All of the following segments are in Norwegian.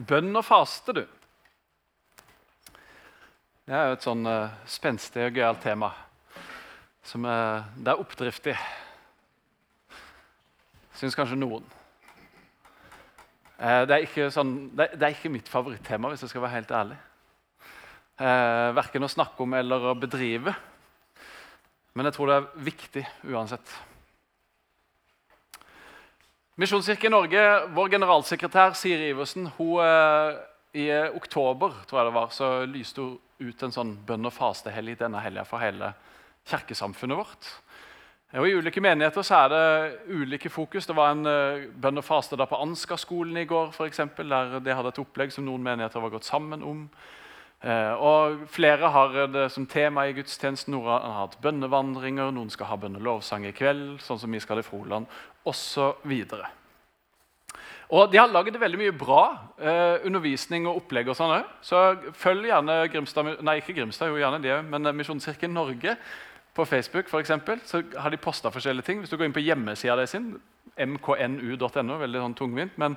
Bønn og faste, du. Det er jo et sånn uh, spenstig og gøyalt tema som uh, det er oppdrift i. Syns kanskje noen. Uh, det, er sånn, det, det, er ikke mitt favorittema, hvis jeg skal være helt ærlig. Uh, verken å snakke om eller å bedrive. Men jeg tror det er viktig uansett. Misjonskirken Norge, vår generalsekretær Siri Iversen, hun, eh, i oktober tror jeg det var, så lyste hun ut en sånn bønn- og fastehelg denne helga for hele kirkesamfunnet vårt. Og I ulike menigheter så er det ulike fokus. Det var en uh, bønn og faste da på Ansgar-skolen i går, for eksempel, der de hadde et opplegg som noen menigheter var gått sammen om. Uh, og Flere har det som tema i gudstjenesten. Noen har hatt bønnevandringer, noen skal ha bønnelovsang i kveld, sånn som vi skal i Froland osv. Og De har laget veldig mye bra eh, undervisning og opplegg. og sånn Så følg gjerne Grimstad, nei ikke Grimstad, jo gjerne det, men Misjonskirken Norge på Facebook. For eksempel, så har de posta forskjellige ting. Hvis du går inn på hjemmesida sin, mknu.no, veldig sånn tungvint, men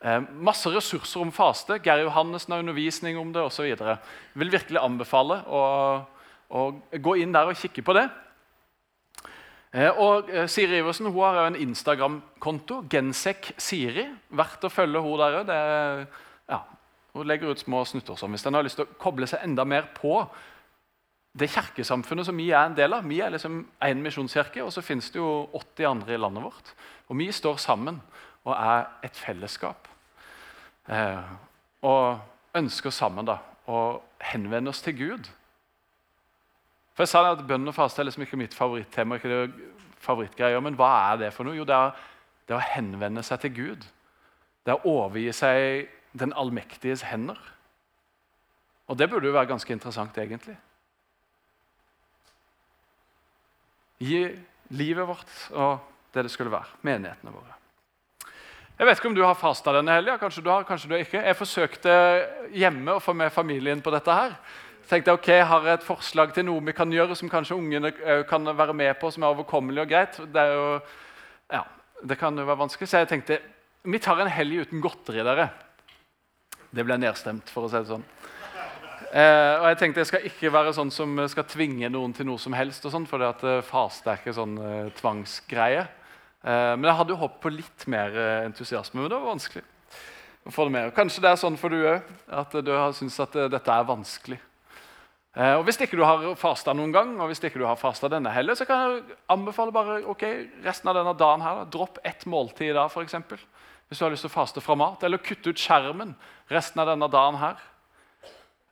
eh, masse ressurser om faste. Geir Johannessen har undervisning om det osv. Vil virkelig anbefale å, å gå inn der og kikke på det. Eh, og eh, Siri Iversen hun har en Instagram-konto, Gensek-Siri. Verdt å følge hun der òg. ja, Hun legger ut små snutter som hvis den har lyst til å koble seg enda mer på det kirkesamfunnet som vi er en del av. Vi er liksom én misjonskirke, og så finnes det jo 80 andre i landet vårt. Og vi står sammen og er et fellesskap. Eh, og ønsker sammen da, å henvende oss til Gud for jeg sa at Bønn og faste er liksom ikke mitt favorittema. ikke det favorittgreier, Men hva er det for noe? Jo, det er, det er å henvende seg til Gud. Det er å overgi seg den allmektiges hender. Og det burde jo være ganske interessant, egentlig. Gi livet vårt og det det skulle være. Menighetene våre. Jeg vet ikke om du har fasta denne helga. Kanskje du har, kanskje du ikke. Jeg forsøkte hjemme å få med familien på dette her tenkte jeg ok, jeg har et forslag til noe vi kan gjøre som kanskje ungene eh, kan være med på, som er overkommelig og greit. Det, jo, ja, det kan jo være vanskelig. Så jeg tenkte vi tar en helg uten godteri. dere. Det ble nedstemt, for å si det sånn. Eh, og jeg tenkte jeg skal ikke være sånn som skal tvinge noen til noe som helst. og sånn, For uh, faste er ikke sånn eh, tvangsgreie. Eh, men jeg hadde jo håpet på litt mer entusiasme, men det var vanskelig. å få det med. Kanskje det er sånn for du òg, at du har syntes at dette er vanskelig. Eh, og Hvis ikke du har fasta noen gang, og hvis ikke du har fasta denne heller, så kan jeg anbefale bare ok, resten av denne dagen her, dropp ett måltid i dag, f.eks. Hvis du har lyst til å faste fra mat. Eller kutte ut skjermen resten av denne dagen her.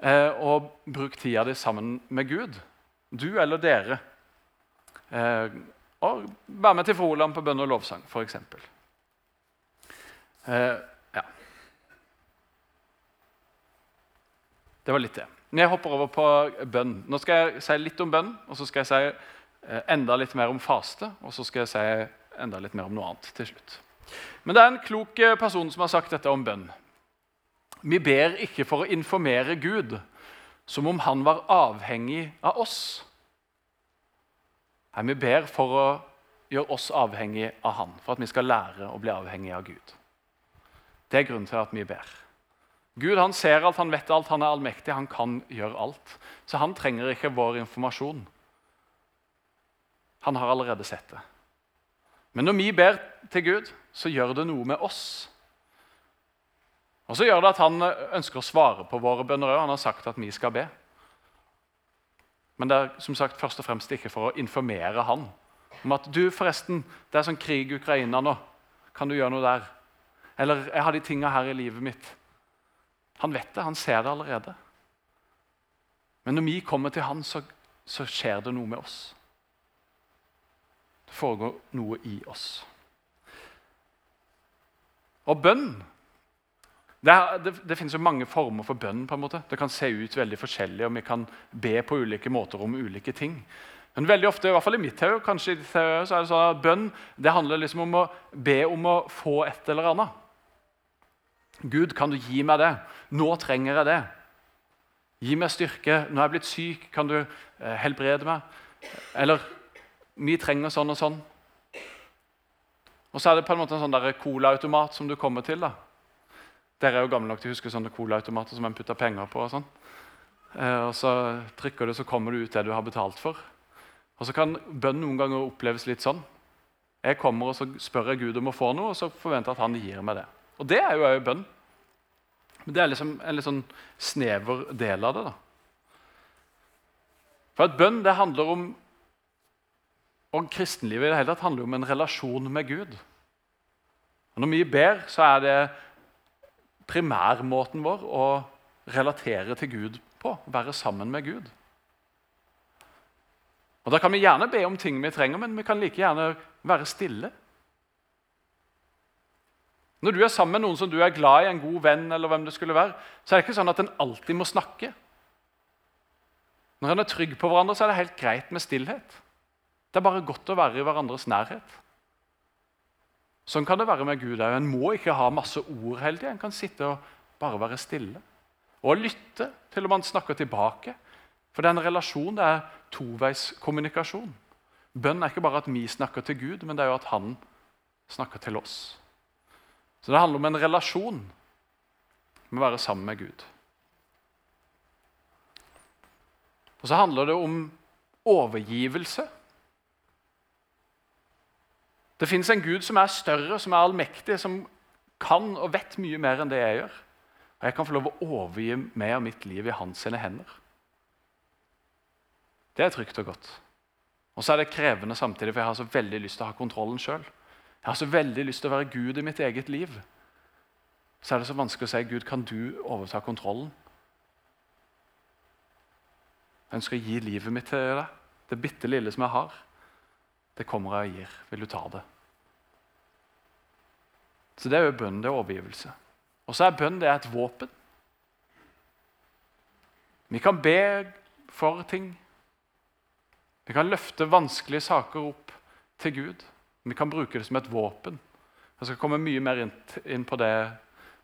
Eh, og bruk tida di sammen med Gud. Du eller dere. Eh, og vær med til Froland på bønn og lovsang, f.eks. Ja. Det var litt det. Jeg hopper over på bønn. Nå skal jeg si litt om bønn, og så skal jeg si eh, enda litt mer om faste, og så skal jeg si enda litt mer om noe annet til slutt. Men det er en klok eh, person som har sagt dette om bønn. Vi ber ikke for å informere Gud som om han var avhengig av oss. Nei, Vi ber for å gjøre oss avhengig av han, for at vi skal lære å bli avhengig av Gud. Det er grunnen til at vi ber. Gud han ser alt, han vet alt, han er allmektig, han kan gjøre alt. Så han trenger ikke vår informasjon. Han har allerede sett det. Men når vi ber til Gud, så gjør det noe med oss. Og så gjør det at Han ønsker å svare på våre bønner òg. Han har sagt at vi skal be. Men det er som sagt først og fremst ikke for å informere han om at du forresten, det er sånn krig i Ukraina nå. Kan du gjøre noe der? Eller jeg har de tinga her i livet mitt. Han vet det, han ser det allerede. Men når vi kommer til han, så, så skjer det noe med oss. Det foregår noe i oss. Og bønn det, det, det, finnes jo mange former for bønn. på en måte. Det kan se ut veldig forskjellig, og vi kan be på ulike måter om ulike ting. Men veldig ofte, i hvert fall i mitt hode, kanskje i ditt så er det sånn at bønn det handler liksom om å be om å få et eller annet. Gud, kan du gi meg det? Nå trenger jeg det. Gi meg styrke. Nå er jeg blitt syk. Kan du eh, helbrede meg? Eller vi trenger sånn og sånn. Og så er det på en måte en sånn colaautomat som du kommer til. da. Dere er jo gamle nok til å huske sånne colaautomater som en putter penger på. og sånn. Eh, og Så trykker du, så kommer du ut det du har betalt for. Og Så kan bønn noen ganger oppleves litt sånn. Jeg kommer og så spør jeg Gud om å få noe, og så forventer jeg at han gir meg det. Og det er jo òg bønn. Men det er liksom en litt sånn snever del av det. da. For at bønn det handler om Og kristenlivet i det hele tatt handler om en relasjon med Gud. Og Når vi ber, så er det primærmåten vår å relatere til Gud på. Være sammen med Gud. Og Da kan vi gjerne be om ting vi trenger, men vi kan like gjerne være stille. Når du er sammen med noen som du er glad i, en god venn, eller hvem det skulle være, så er det ikke sånn at en alltid må snakke. Når en er trygg på hverandre, så er det helt greit med stillhet. Det er bare godt å være i hverandres nærhet. Sånn kan det være med Gud òg. En må ikke ha masse ord hele tida. En kan sitte og bare være stille. Og lytte til om han snakker tilbake. For det er en relasjon, det er toveiskommunikasjon. Bønn er ikke bare at vi snakker til Gud, men det er jo at han snakker til oss. Så det handler om en relasjon med å være sammen med Gud. Og så handler det om overgivelse. Det fins en Gud som er større, som er allmektig, som kan og vet mye mer enn det jeg gjør. Og jeg kan få lov å overgi meg og mitt liv i hans sine hender. Det er trygt og godt. Og så er det krevende samtidig, for jeg har så veldig lyst til å ha kontrollen sjøl. Jeg har så veldig lyst til å være Gud i mitt eget liv. Så er det så vanskelig å si Gud, kan du overta kontrollen? Jeg ønsker å gi livet mitt til deg. Det bitte lille som jeg har, det kommer jeg og gir. Vil du ta det? Så det er jo bønn, det er overgivelse. Og så er bønn det er et våpen. Vi kan be for ting. Vi kan løfte vanskelige saker opp til Gud. Vi kan bruke det som et våpen. Jeg skal komme mye mer inn på det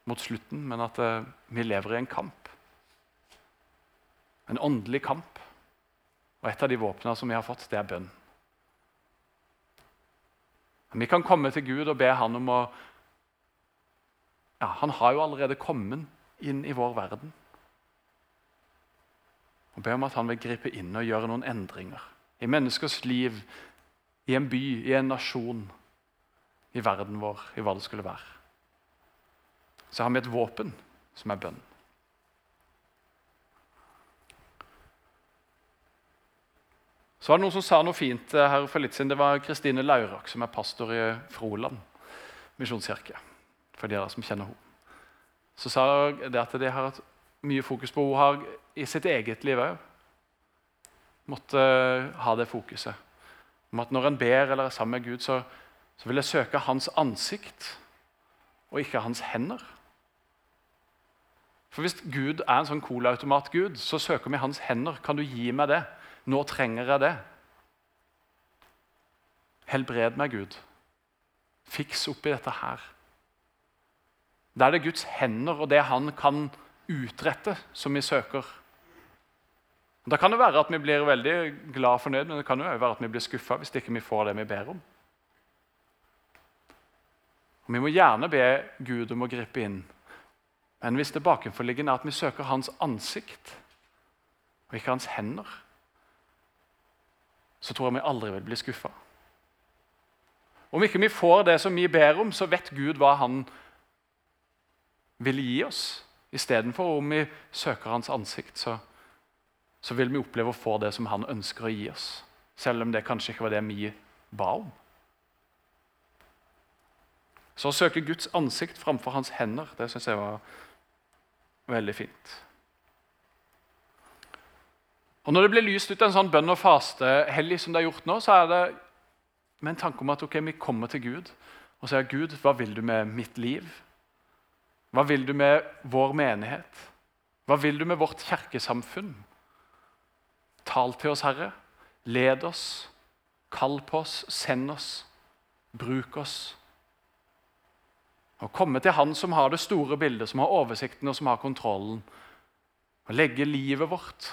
mot slutten, men at uh, vi lever i en kamp. En åndelig kamp. Og et av de våpnene som vi har fått, det er bønn. Vi kan komme til Gud og be han om å ja, Han har jo allerede kommet inn i vår verden. Og be om at han vil gripe inn og gjøre noen endringer i menneskers liv, i en by, i en nasjon, i verden vår, i hva det skulle være. Så har vi et våpen som er bønn. Så var det Noen som sa noe fint her for litt siden. Det var Kristine Laurak, som er pastor i Froland misjonskirke. For de av dere som kjenner henne. Så sa det at de har hatt mye fokus på har i sitt eget liv òg måtte ha det fokuset. Om at når en ber eller er sammen med Gud, så, så vil jeg søke hans ansikt og ikke hans hender. For Hvis Gud er en sånn colaautomat-gud, så søker vi hans hender. Kan du gi meg det? Nå trenger jeg det. Helbred meg, Gud. Fiks opp i dette her. Da er det Guds hender og det han kan utrette, som vi søker. Da kan det være at vi blir veldig glad og fornøyd, men det kan jo være at vi blir skuffa hvis ikke vi får det vi ber om. Og Vi må gjerne be Gud om å gripe inn, men hvis det bakenforliggende er at vi søker Hans ansikt og ikke Hans hender, så tror jeg vi aldri vil bli skuffa. Om ikke vi får det som vi ber om, så vet Gud hva Han vil gi oss. Istedenfor om vi søker Hans ansikt, så så vil vi oppleve å få det som han ønsker å gi oss. Selv om det kanskje ikke var det vi ba om. Så å søke Guds ansikt framfor hans hender, det syns jeg var veldig fint. Og Når det blir lyst ut en sånn bønn og faste-helg som det er gjort nå, så er det med en tanke om at okay, vi kommer til Gud og sier Gud, hva vil du med mitt liv? Hva vil du med vår menighet? Hva vil du med vårt kirkesamfunn? Tal til oss, Herre. Led oss. Kall på oss. Send oss. Bruk oss. Og komme til Han som har det store bildet, som har oversikten og som har kontrollen. Og legge livet vårt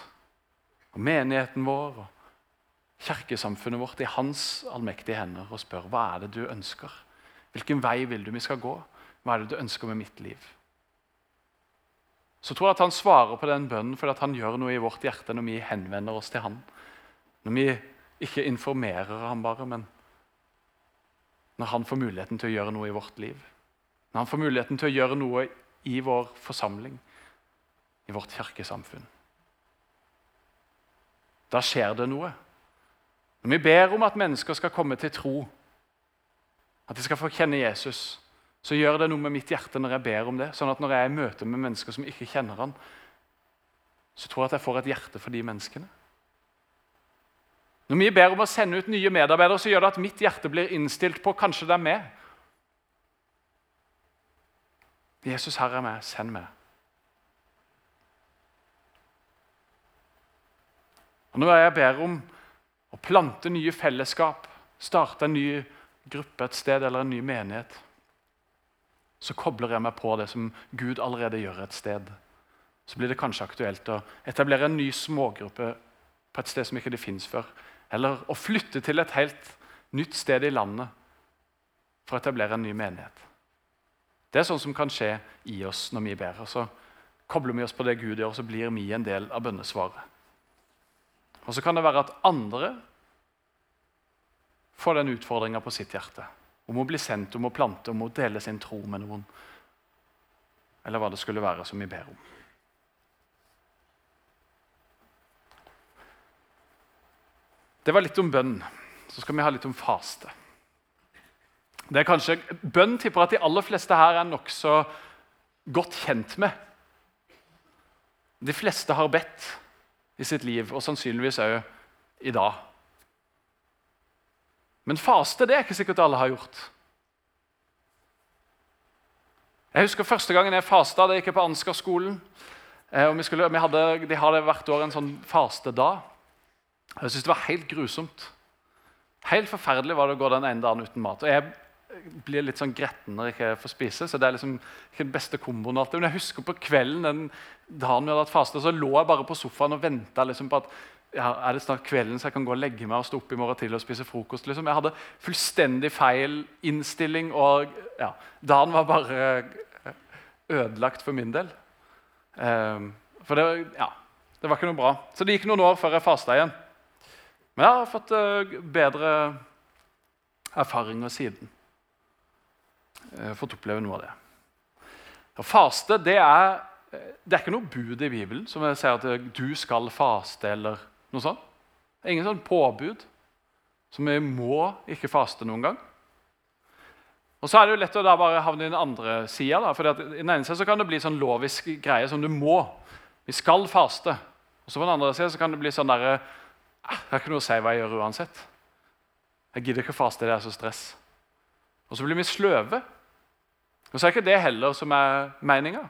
og menigheten vår og kirkesamfunnet vårt i Hans allmektige hender og spør hva er det du ønsker. Hvilken vei vil du vi skal gå? Hva er det du ønsker med mitt liv? Så tror jeg at han svarer på den bønnen fordi han gjør noe i vårt hjerte når vi henvender oss til han. Når vi ikke informerer ham bare, men når han får muligheten til å gjøre noe i vårt liv. Når han får muligheten til å gjøre noe i vår forsamling, i vårt kirkesamfunn. Da skjer det noe. Når vi ber om at mennesker skal komme til tro, at de skal få kjenne Jesus, så gjør det noe med mitt hjerte når jeg ber om det. Sånn at når jeg er i møte med mennesker som ikke kjenner han, så tror jeg at jeg får et hjerte for de menneskene. Når vi ber om å sende ut nye medarbeidere, så gjør det at mitt hjerte blir innstilt på kanskje det er meg. Jesus, her er meg. Send meg. Og Når jeg ber om å plante nye fellesskap, starte en ny gruppe et sted eller en ny menighet, så kobler jeg meg på det som Gud allerede gjør et sted. Så blir det kanskje aktuelt å etablere en ny smågruppe på et sted som ikke det fins før. Eller å flytte til et helt nytt sted i landet for å etablere en ny menighet. Det er sånn som kan skje i oss når vi ber. Og så kobler vi oss på det Gud gjør, og så blir vi en del av bønnesvaret. Og så kan det være at andre får den utfordringa på sitt hjerte. Om å bli sendt, om å plante, om å dele sin tro med noen. Eller hva det skulle være som vi ber om. Det var litt om bønn. Så skal vi ha litt om faste. Det er kanskje, Bønn tipper at de aller fleste her er nokså godt kjent med. De fleste har bedt i sitt liv, og sannsynligvis òg i dag. Men faste det er ikke sikkert alle har gjort. Jeg husker Første gangen jeg fasta, det gikk jeg på Ansgar-skolen. Eh, vi, vi hadde, de hadde hvert år en sånn fastedag. Jeg syntes det var helt grusomt. Helt forferdelig var det å gå den ene dagen uten mat. Og jeg blir litt sånn gretten når jeg ikke får spise. så det er liksom ikke den beste komboen alltid. Men jeg husker på kvelden den dagen vi hadde hatt faste, så lå jeg bare på sofaen og venta liksom på at er det snart kvelden så jeg kan gå og legge meg og stå opp i morgen til og spise frokost. Liksom. Jeg hadde fullstendig feil innstilling, og ja, dagen var bare ødelagt for min del. Um, for det, ja, det, var ikke noe bra. Så det gikk noen år før jeg fasta igjen. Men jeg har fått uh, bedre erfaringer siden. Uh, fått oppleve noe av det. Og faste det er, det er ikke noe bud i Bibelen som sier at du skal faste. eller noe sånt. Ingen sånn påbud. Så vi må ikke faste noen gang. Og så er det jo lett å da bare havne i den andre sida. For i den ene siden kan det bli sånn lovisk greie som du må. Vi skal faste. Og så på den andre siden kan det bli sånn derre «Ah, Jeg har ikke noe å si hva jeg gjør uansett. Jeg gidder ikke faste, det er så stress. Og så blir vi sløve. Og så er ikke det heller som er meninga.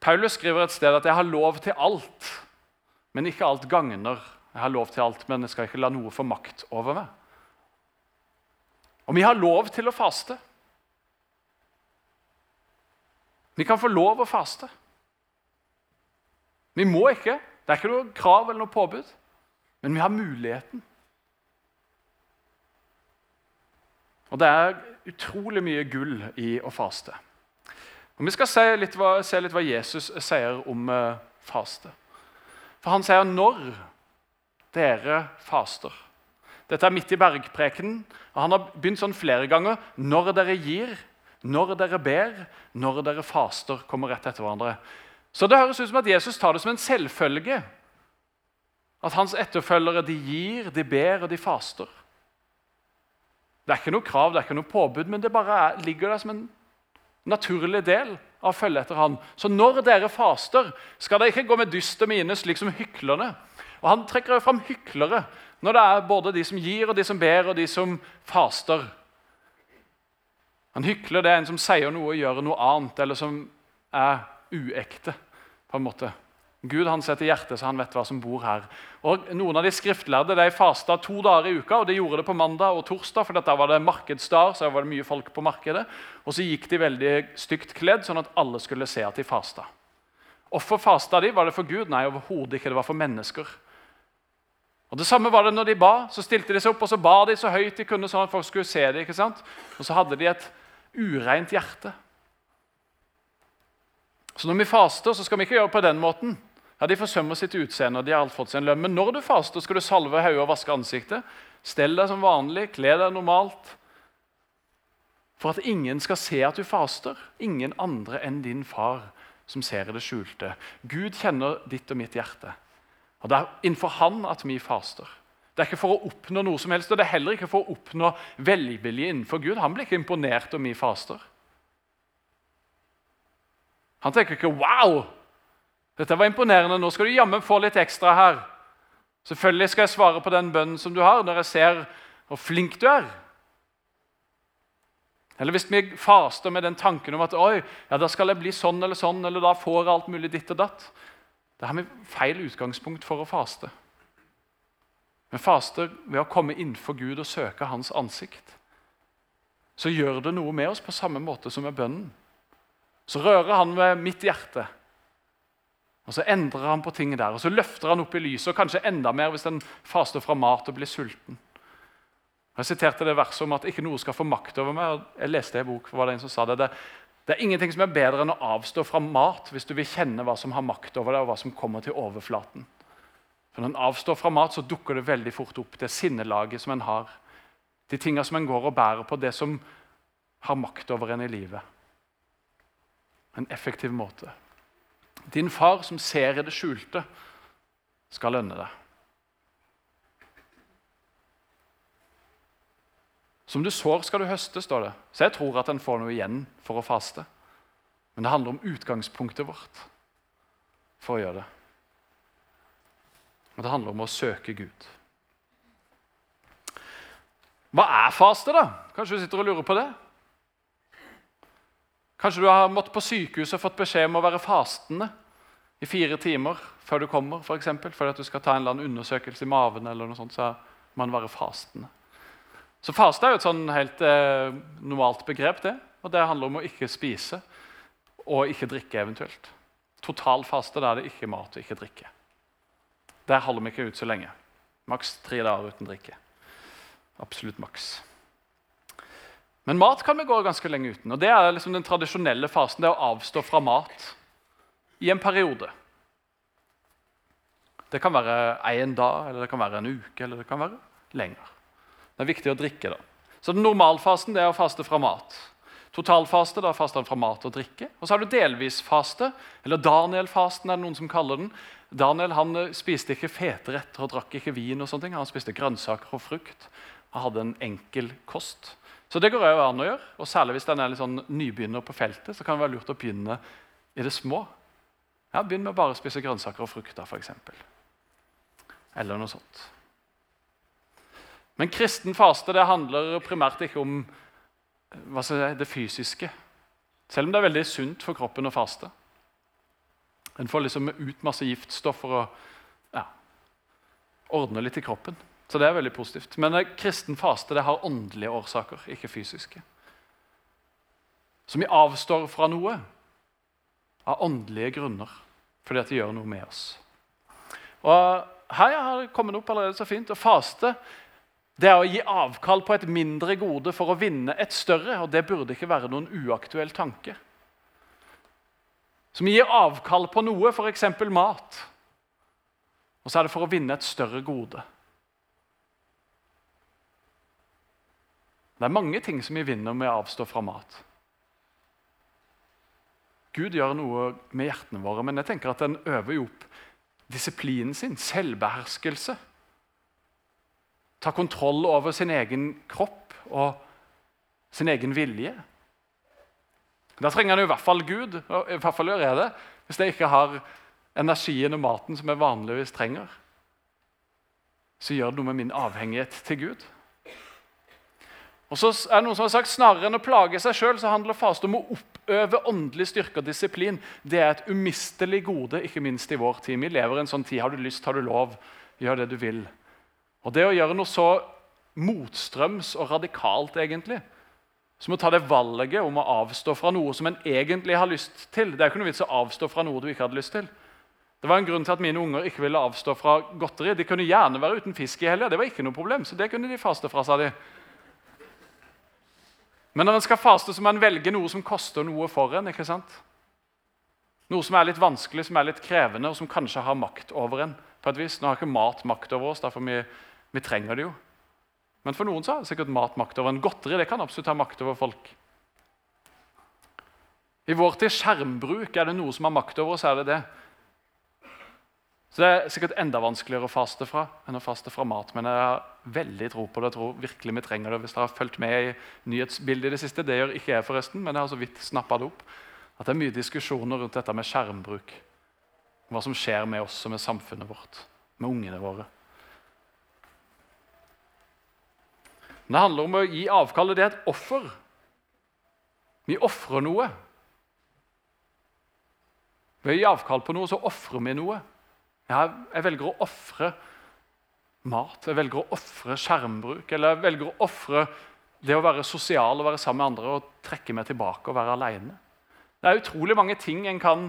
Paulus skriver et sted at 'jeg har lov til alt', men ikke alt gagner. Jeg har lov til alt, men jeg skal ikke la noe få makt over meg. Og vi har lov til å faste. Vi kan få lov å faste. Vi må ikke. Det er ikke noe krav eller noe påbud. Men vi har muligheten. Og det er utrolig mye gull i å faste. Og Vi skal se litt hva, se litt hva Jesus sier om uh, faste. For han sier 'når dere faster'. Dette er midt i bergprekenen. og Han har begynt sånn flere ganger. Når dere gir, når dere ber, når dere faster, kommer rett etter hverandre. Så det høres ut som at Jesus tar det som en selvfølge. At hans etterfølgere de gir, de ber og de faster. Det er ikke noe krav, det er ikke noe påbud, men det bare er, ligger der som en naturlig del av å følge etter han. Så når dere faster, skal dere ikke gå med dyster mine, slik som hyklerne. Og Han trekker jo fram hyklere når det er både de som gir, og de som ber, og de som faster. En hykler det en som sier noe og gjør noe annet, eller som er uekte. på en måte. Gud han setter hjertet, så han vet hva som bor her. Og Noen av de skriftlærde de fasta to dager i uka, og de gjorde det på mandag og torsdag. for da var det markedsdag, så var det mye folk på markedet. Og så gikk de veldig stygt kledd, sånn at alle skulle se at de fasta. Hvorfor fasta de? Var det for Gud? Nei, overhodet ikke. Det var for mennesker. Og Det samme var det når de ba. Så stilte de seg opp og så ba de så høyt de kunne, sånn at folk skulle se det, ikke sant? Og så hadde de et ureint hjerte. Så når vi faster, så skal vi ikke gjøre det på den måten. Ja, De forsømmer sitt utseende, og de har alt fått sin lønn. Men når du faster, skal du salve hodet og vaske ansiktet. Stell deg som vanlig, kle deg normalt. For at ingen skal se at du faster. Ingen andre enn din far som ser i det skjulte. Gud kjenner ditt og mitt hjerte. Og Det er innenfor Han at vi faster. Det er ikke for å oppnå noe som helst, og det er heller ikke for å oppnå velvilje innenfor Gud. Han blir ikke imponert om vi faster. Han tenker ikke 'wow, dette var imponerende, nå skal du jammen få litt ekstra her'. Selvfølgelig skal jeg svare på den bønnen som du har, når jeg ser hvor flink du er. Eller hvis vi faster med den tanken om at oi, ja, da skal jeg bli sånn eller sånn, eller da får jeg alt mulig ditt og datt. Da har vi feil utgangspunkt for å faste. Men faster ved å komme innenfor Gud og søke Hans ansikt. Så gjør det noe med oss på samme måte som med bønnen. Så rører han ved mitt hjerte. Og Så endrer han på ting der, og så løfter han opp i lyset. Og kanskje enda mer hvis en faster fra mat og blir sulten. Jeg siterte det verset om at ikke noe skal få makt over meg. og Jeg leste en bok, var det en som sa det. det. Det er ingenting som er bedre enn å avstå fra mat hvis du vil kjenne hva som har makt over deg, og hva som kommer til overflaten. For Når en avstår fra mat, så dukker det veldig fort opp det sinnelaget som en har. De tinga som en går og bærer på, det som har makt over en i livet. En effektiv måte. Din far som ser i det skjulte, skal lønne deg. Som du sår, skal du høste, står det. Så jeg tror at en får noe igjen for å faste. Men det handler om utgangspunktet vårt for å gjøre det. Og det handler om å søke Gud. Hva er faste, da? Kanskje du sitter og lurer på det? Kanskje du har måttet på sykehus og fått beskjed om å være fastende i fire timer før du kommer, for eksempel, fordi at du skal ta en eller annen undersøkelse i maven. eller noe sånt, så man være fastende. Så faste er jo et sånn helt eh, normalt begrep. det, og Det handler om å ikke spise og ikke drikke eventuelt. Total faste da er det ikke mat og ikke drikke. Der holder vi ikke ut så lenge. Maks tre dager uten drikke. Absolutt maks. Men mat kan vi gå ganske lenge uten. og Det er liksom den tradisjonelle fasen. det er å avstå fra mat i en periode. Det kan være én dag, eller det kan være en uke, eller det kan være lenger. Det er viktig å drikke. da. Så den normalfasen det er å faste fra mat. Totalfaste da faster han fra mat og drikke. Og så har du delvis faste, eller Daniel-fasten, er det noen som kaller den. Daniel han eh, spiste ikke fete retter og drakk ikke vin. og sånne ting. Han spiste grønnsaker og frukt. Han hadde en enkel kost. Så det går jo an å gjøre. Og Særlig hvis den er litt sånn nybegynner på feltet, så kan det være lurt å begynne i det små. Ja, Begynn med å bare spise grønnsaker og frukter, f.eks. Eller noe sånt. Men kristen faste det handler primært ikke om jeg, det fysiske. Selv om det er veldig sunt for kroppen å faste. En får liksom ut masse giftstoffer og ja, ordne litt i kroppen. Så det er veldig positivt. Men kristen faste det har åndelige årsaker, ikke fysiske. Så vi avstår fra noe av åndelige grunner fordi at det gjør noe med oss. Og Her har det kommet opp allerede så fint. Å faste det er å gi avkall på et mindre gode for å vinne et større. og Det burde ikke være noen uaktuell tanke. Som gir avkall på noe, f.eks. mat. Og så er det for å vinne et større gode. Det er mange ting som vi vinner med å avstå fra mat. Gud gjør noe med hjertene våre, men jeg tenker at den øver jo opp disiplinen sin, selvbeherskelse ta kontroll over sin egen kropp og sin egen vilje. Da trenger han i hvert fall Gud, og i hvert fall gjør jeg det, hvis jeg ikke har energien og maten som jeg vanligvis trenger. Så gjør det noe med min avhengighet til Gud. Og så er det noen som har sagt Snarere enn å plage seg sjøl handler faste om å oppøve åndelig styrke og disiplin. Det er et umistelig gode, ikke minst i vår tid. Vi lever i en sånn tid. Har du lyst, har du lov. Gjør det du vil. Og Det å gjøre noe så motstrøms og radikalt egentlig, som å ta det valget om å avstå fra noe som en egentlig har lyst til Det er ikke noe vits å avstå fra noe du ikke hadde lyst til. Det var en grunn til at mine unger ikke ville avstå fra godteri. De kunne gjerne være uten fisk i helga. Det var ikke noe problem, så det kunne de faste fra, sa de. Men når en skal faste, så må en velge noe som koster noe for en. ikke sant? Noe som er litt vanskelig, som er litt krevende, og som kanskje har makt over en. på et vis. Nå har ikke mat makt over oss, derfor vi, vi trenger det jo. Men for noen så har sikkert mat makt over en. Godteri det kan absolutt ha makt over folk. I vår tid skjermbruk er det noe som har makt over oss, er det det. Så Det er sikkert enda vanskeligere å faste fra enn å faste fra mat. Men jeg har veldig tro på det. Jeg tror virkelig vi trenger det. Hvis dere har fulgt med i nyhetsbildet i det siste, det gjør ikke jeg forresten, men jeg har så vidt snappa det opp, at det er mye diskusjoner rundt dette med skjermbruk. Hva som skjer med oss og med samfunnet vårt, med ungene våre. Men det handler om å gi avkall. Det er et offer. Vi ofrer noe. Ved å gi avkall på noe så ofrer vi noe. Jeg, velger å ofre mat, jeg velger å ofre skjermbruk, eller jeg velger å ofre det å være sosial og være sammen med andre og trekke meg tilbake og være alene. Det er utrolig mange ting en kan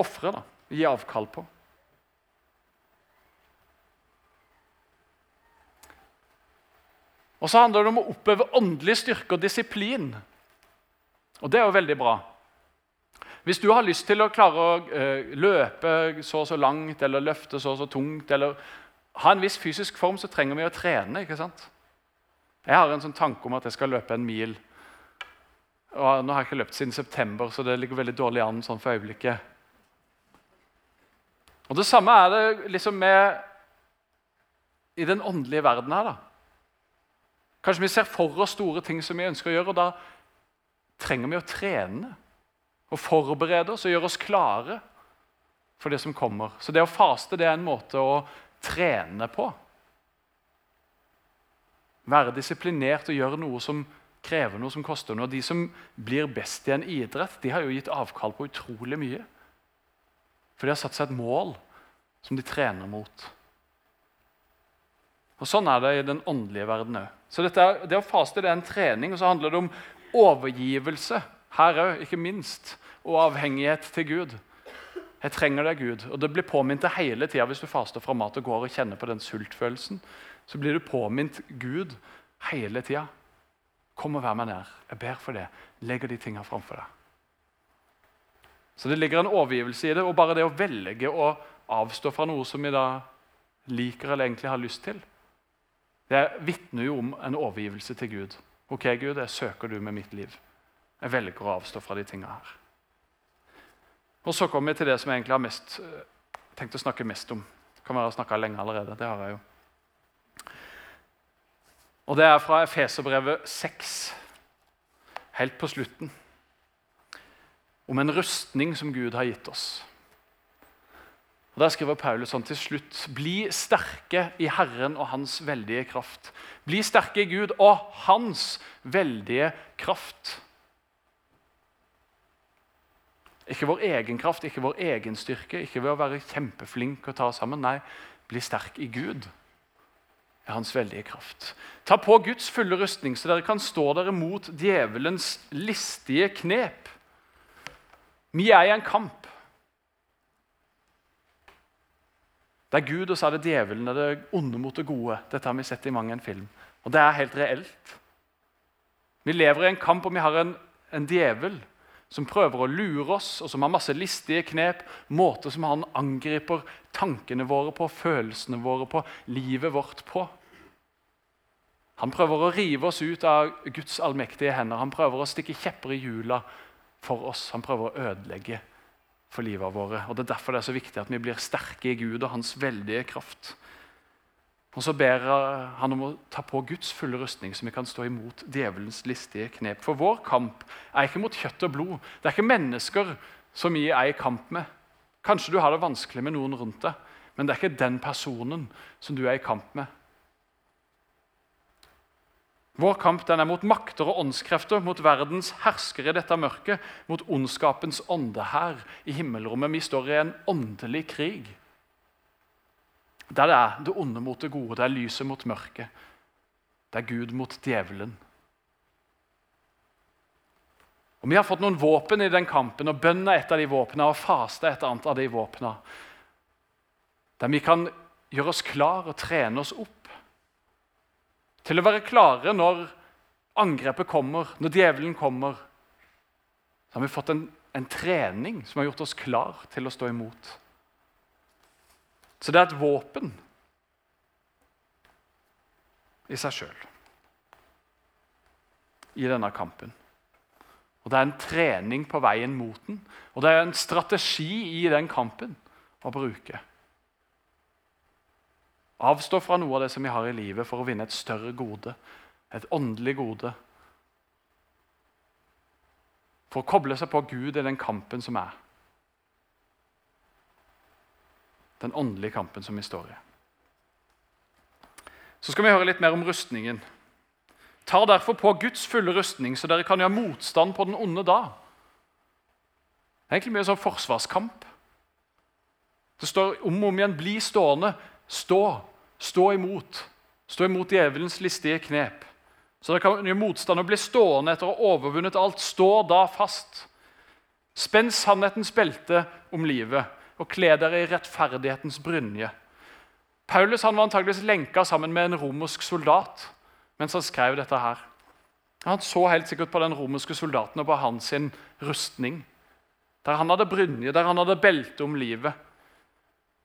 ofre, gi avkall på. Og så handler det om å oppøve åndelig styrke og disiplin. Og det er jo veldig bra. Hvis du har lyst til å klare å uh, løpe så og så langt eller løfte så og så tungt, eller ha en viss fysisk form, så trenger vi å trene. ikke sant? Jeg har en sånn tanke om at jeg skal løpe en mil. Og nå har jeg ikke løpt siden september, så det ligger veldig dårlig an sånn for øyeblikket. Og Det samme er det liksom med i den åndelige verden her. da. Kanskje vi ser for oss store ting som vi ønsker å gjøre, og da trenger vi å trene og forberede oss og gjøre oss klare for det som kommer. Så det å faste det er en måte å trene på. Være disiplinert og gjøre noe som krever noe, som koster noe. De som blir best i en idrett, de har jo gitt avkall på utrolig mye. For de har satt seg et mål som de trener mot. Og Sånn er det i den åndelige verden òg. Så det å faste det er en trening, og så handler det om overgivelse her òg, ikke minst, og avhengighet til Gud. Jeg trenger deg, Gud. Og Det blir påminnet hele tida hvis du faster fra mat og går og kjenner på den sultfølelsen. Så blir du påminnet Gud hele tida. Kom og vær meg nær. Jeg ber for det. Legger de tinga framfor deg. Så det ligger en overgivelse i det. Og bare det å velge å avstå fra noe som vi da liker eller egentlig har lyst til, det vitner jo om en overgivelse til Gud. Ok, Gud, jeg søker du med mitt liv. Jeg velger å avstå fra de tinga her. Og Så kommer vi til det som jeg egentlig har mest, eh, tenkt å snakke mest om. Det Kan være snakka lenge allerede. Det har jeg jo. Og Det er fra Efeserbrevet 6, helt på slutten. Om en rustning som Gud har gitt oss. Og Der skriver Paulus sånn til slutt.: Bli sterke i Herren og Hans veldige kraft. Bli sterke i Gud og Hans veldige kraft. Ikke vår egen kraft, ikke vår egen styrke, ikke ved å være kjempeflink og ta oss sammen. Nei, bli sterk i Gud. Det er hans veldige kraft. Ta på Guds fulle rustning, så dere kan stå dere mot djevelens listige knep. Vi er i en kamp. Det er Gud, og så er det djevelen. Det er det onde mot det gode. Dette har vi sett i mang en film. Og det er helt reelt. Vi lever i en kamp, og vi har en, en djevel som prøver å lure oss, og som har masse listige knep, måter som han angriper tankene våre på, følelsene våre på, livet vårt på. Han prøver å rive oss ut av Guds allmektige hender. Han prøver å stikke kjepper i hjula for oss. Han prøver å ødelegge for livet våre. Og Det er derfor det er så viktig at vi blir sterke i Gud og hans veldige kraft. Og Så ber han om å ta på Guds fulle rustning, så vi kan stå imot djevelens listige knep. For vår kamp er ikke mot kjøtt og blod. Det er ikke mennesker som vi er i kamp med. Kanskje du har det vanskelig med noen rundt deg, men det er ikke den personen som du er i kamp med. Vår kamp er mot makter og åndskrefter, mot verdens herskere i dette mørket, mot ondskapens ånde her i himmelrommet. Vi står i en åndelig krig. Der det er det onde mot det gode, det er lyset mot mørket. Det er Gud mot djevelen. Og Vi har fått noen våpen i den kampen, og bønn er et av de våpnene, og faste er et annet av de våpnene. Der vi kan gjøre oss klar og trene oss opp til å være klare når angrepet kommer, når djevelen kommer. Så har vi fått en en trening som har gjort oss klar til å stå imot. Så det er et våpen i seg sjøl i denne kampen. Og Det er en trening på veien mot den, og det er en strategi i den kampen å bruke. Avstå fra noe av det som vi har i livet, for å vinne et større gode, et åndelig gode. For å koble seg på Gud i den kampen som er. Den åndelige kampen som vi står i. Så skal vi høre litt mer om rustningen. Ta derfor på Guds fulle rustning, så dere kan gjøre motstand på den onde da. Det er egentlig mye sånn forsvarskamp. Det står om og om igjen 'bli stående', stå, stå imot. Stå imot djevelens listige knep. Så dere kan gjøre motstand og bli stående etter å ha overvunnet alt. Stå da fast. Spenn sannhetens belte om livet og kle dere i rettferdighetens brynje. Paulus han var antageligvis lenka sammen med en romersk soldat mens han skrev dette her. Han så helt sikkert på den romerske soldaten og på hans rustning. Der han hadde brynje, der han hadde belte om livet.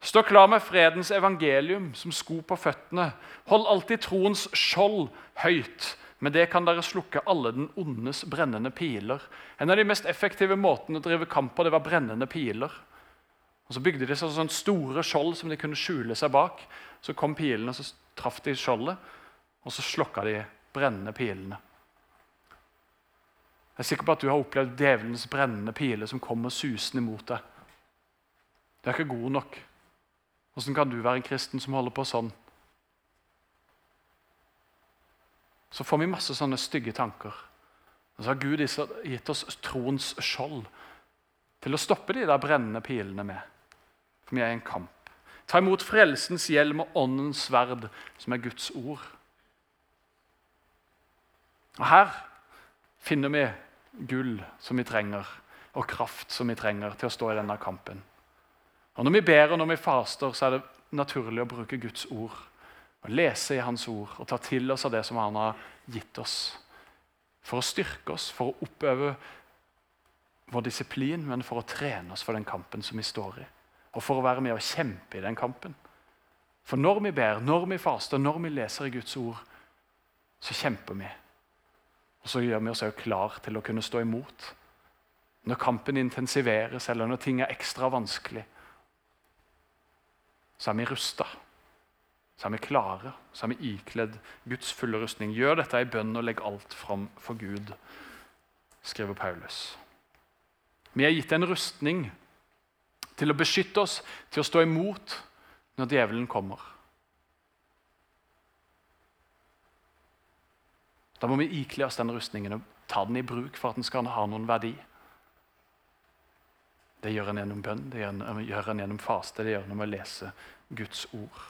Stå klar med fredens evangelium som sko på føttene. Hold alltid troens skjold høyt. Med det kan dere slukke alle den ondes brennende piler. En av de mest effektive måtene å drive kamp på det var brennende piler. Og Så bygde de seg sånn store skjold som de kunne skjule seg bak. Så kom pilene, og så traff de skjoldet, og så slokka de brennende pilene. Jeg er sikker på at du har opplevd djevelens brennende piler som kommer susende mot deg. Du er ikke god nok. Hvordan kan du være en kristen som holder på sånn? Så får vi masse sånne stygge tanker. Og så har Gud gitt oss troens skjold til å stoppe de der brennende pilene med. Vi er i en kamp. Ta imot frelsens hjelm og åndens sverd, som er Guds ord. Og Her finner vi gull som vi trenger, og kraft som vi trenger til å stå i denne kampen. Og Når vi ber og når vi faster, så er det naturlig å bruke Guds ord. og Lese i Hans ord og ta til oss av det som Han har gitt oss. For å styrke oss, for å oppøve vår disiplin, men for å trene oss for den kampen som vi står i. Og for å være med og kjempe i den kampen. For når vi ber, når vi faster, når vi leser i Guds ord, så kjemper vi. Og så gjør vi oss også klar til å kunne stå imot. Når kampen intensiveres, eller når ting er ekstra vanskelig, så er vi rusta. Så er vi klare, så er vi ikledd Guds fulle rustning. Gjør dette i bønn og legg alt fram for Gud, skriver Paulus. Vi er gitt en rustning til å beskytte oss, til å stå imot når djevelen kommer. Da må vi ikle oss den rustningen og ta den i bruk for at den skal ha noen verdi. Det gjør en gjennom bønn, det gjør en gjennom faste, det gjør en med å lese Guds ord.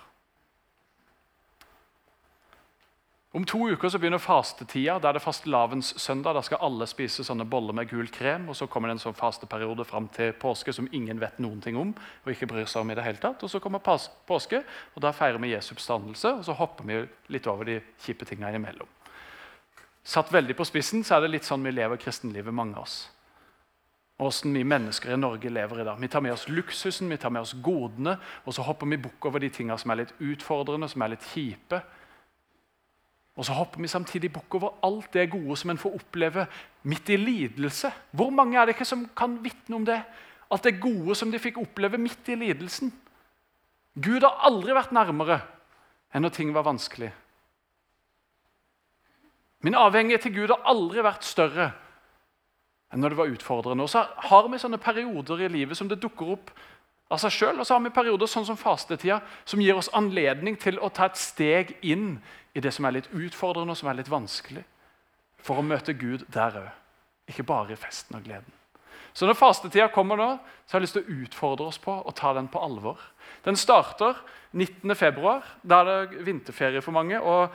Om to uker så begynner fastetida. Da er det fastelavnssøndag. Da skal alle spise sånne boller med gul krem. og Så kommer det en sånn fasteperiode fram til påske som ingen vet noen ting om. og ikke bryr seg om i det hele tatt. Og Så kommer påske, og da feirer vi Jesu oppstandelse. Og så hopper vi litt over de kjipe tingene imellom. Satt veldig på spissen så er det litt sånn vi lever kristenlivet, mange av oss. Åssen vi mennesker i Norge lever i dag. Vi tar med oss luksusen, vi tar med oss godene, og så hopper vi bukk over de tingene som er litt utfordrende, som er litt kjipe. Og så hopper vi samtidig bukk over alt det gode som en får oppleve midt i lidelse. Hvor mange er det ikke som kan vitne om det? Alt det gode som de fikk oppleve midt i lidelsen. Gud har aldri vært nærmere enn når ting var vanskelig. Min avhengighet til Gud har aldri vært større enn når det var utfordrende. Og så har vi sånne perioder i livet som det dukker opp av seg sjøl. Og så har vi perioder sånn som fastetida, som gir oss anledning til å ta et steg inn i det som er litt utfordrende og som er litt vanskelig, for å møte Gud der òg. Ikke bare i festen og gleden. Så når fastetida kommer nå, så har jeg lyst til å utfordre oss på å ta den på alvor. Den starter 19.2. Da er det vinterferie for mange. og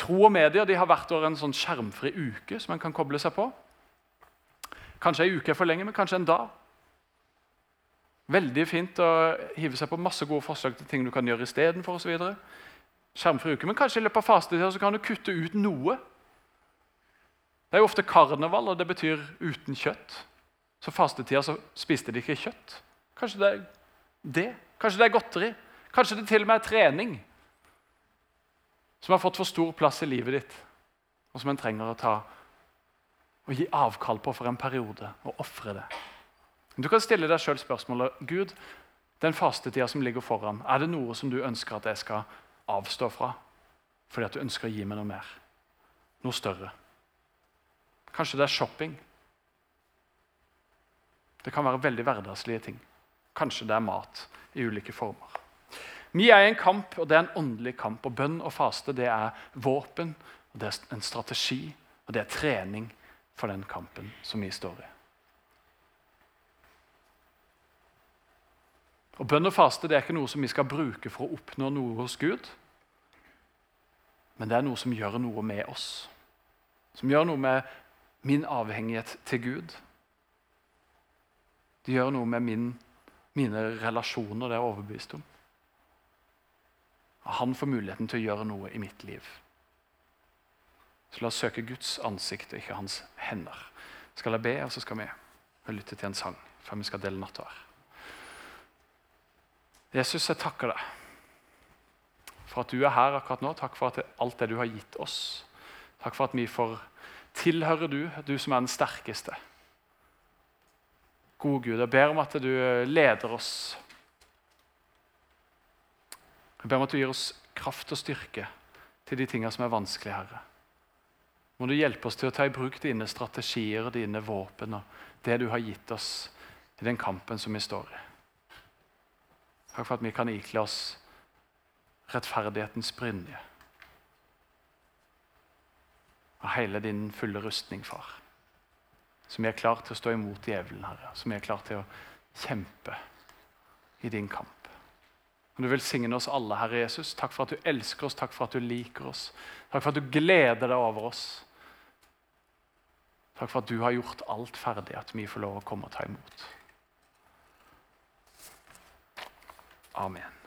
Tro og medier de har hvert år en sånn skjermfri uke som man kan koble seg på. Kanskje ei uke er for lenge, men kanskje en dag. Veldig fint å hive seg på masse gode forslag til ting du kan gjøre istedenfor. Skjermfri uke, men kanskje i løpet av fastetida kan du kutte ut noe. Det er jo ofte karneval, og det betyr uten kjøtt. Så fastetida så spiste de ikke kjøtt. Kanskje det er det. Kanskje det er godteri. Kanskje det til og med er trening som har fått for stor plass i livet ditt, og som en trenger å ta og gi avkall på for en periode og ofre det. Du kan stille deg sjøl spørsmålet Gud, den fastetida som ligger foran, er det noe som du ønsker at jeg skal avstå fra fordi at du ønsker å gi meg noe mer? Noe større? Kanskje det er shopping? Det kan være veldig hverdagslige ting. Kanskje det er mat i ulike former. Vi er i en kamp, og det er en åndelig kamp. og Bønn og faste det er våpen, og det er en strategi og det er trening for den kampen som vi står i. Og Bønn og faste det er ikke noe som vi skal bruke for å oppnå noe hos Gud. Men det er noe som gjør noe med oss. Som gjør noe med min avhengighet til Gud. Det gjør noe med min, mine relasjoner, det er jeg overbevist om. Han får muligheten til å gjøre noe i mitt liv. Så la oss søke Guds ansikt og ikke hans hender. Skal jeg be, og så skal vi lytte til en sang før vi skal dele nattverd. Jesus, jeg takker deg for at du er her akkurat nå. Takk for alt det du har gitt oss. Takk for at vi får tilhøre du, du som er den sterkeste. Gode Gud, jeg ber om at du leder oss. Jeg ber om at du gir oss kraft og styrke til de tingene som er vanskelige, Herre. Må du hjelpe oss til å ta i bruk dine strategier, dine våpen og det du har gitt oss i den kampen som vi står i. Takk for at vi kan ikle oss rettferdighetens brynje. Av hele din fulle rustning, far. Som vi er klar til å stå imot djevelen, Herre. Som vi er klar til å kjempe i din kamp. Og Du velsigne oss alle, Herre Jesus. Takk for at du elsker oss, takk for at du liker oss. Takk for at du gleder deg over oss. Takk for at du har gjort alt ferdig, at vi får lov å komme og ta imot. Amen.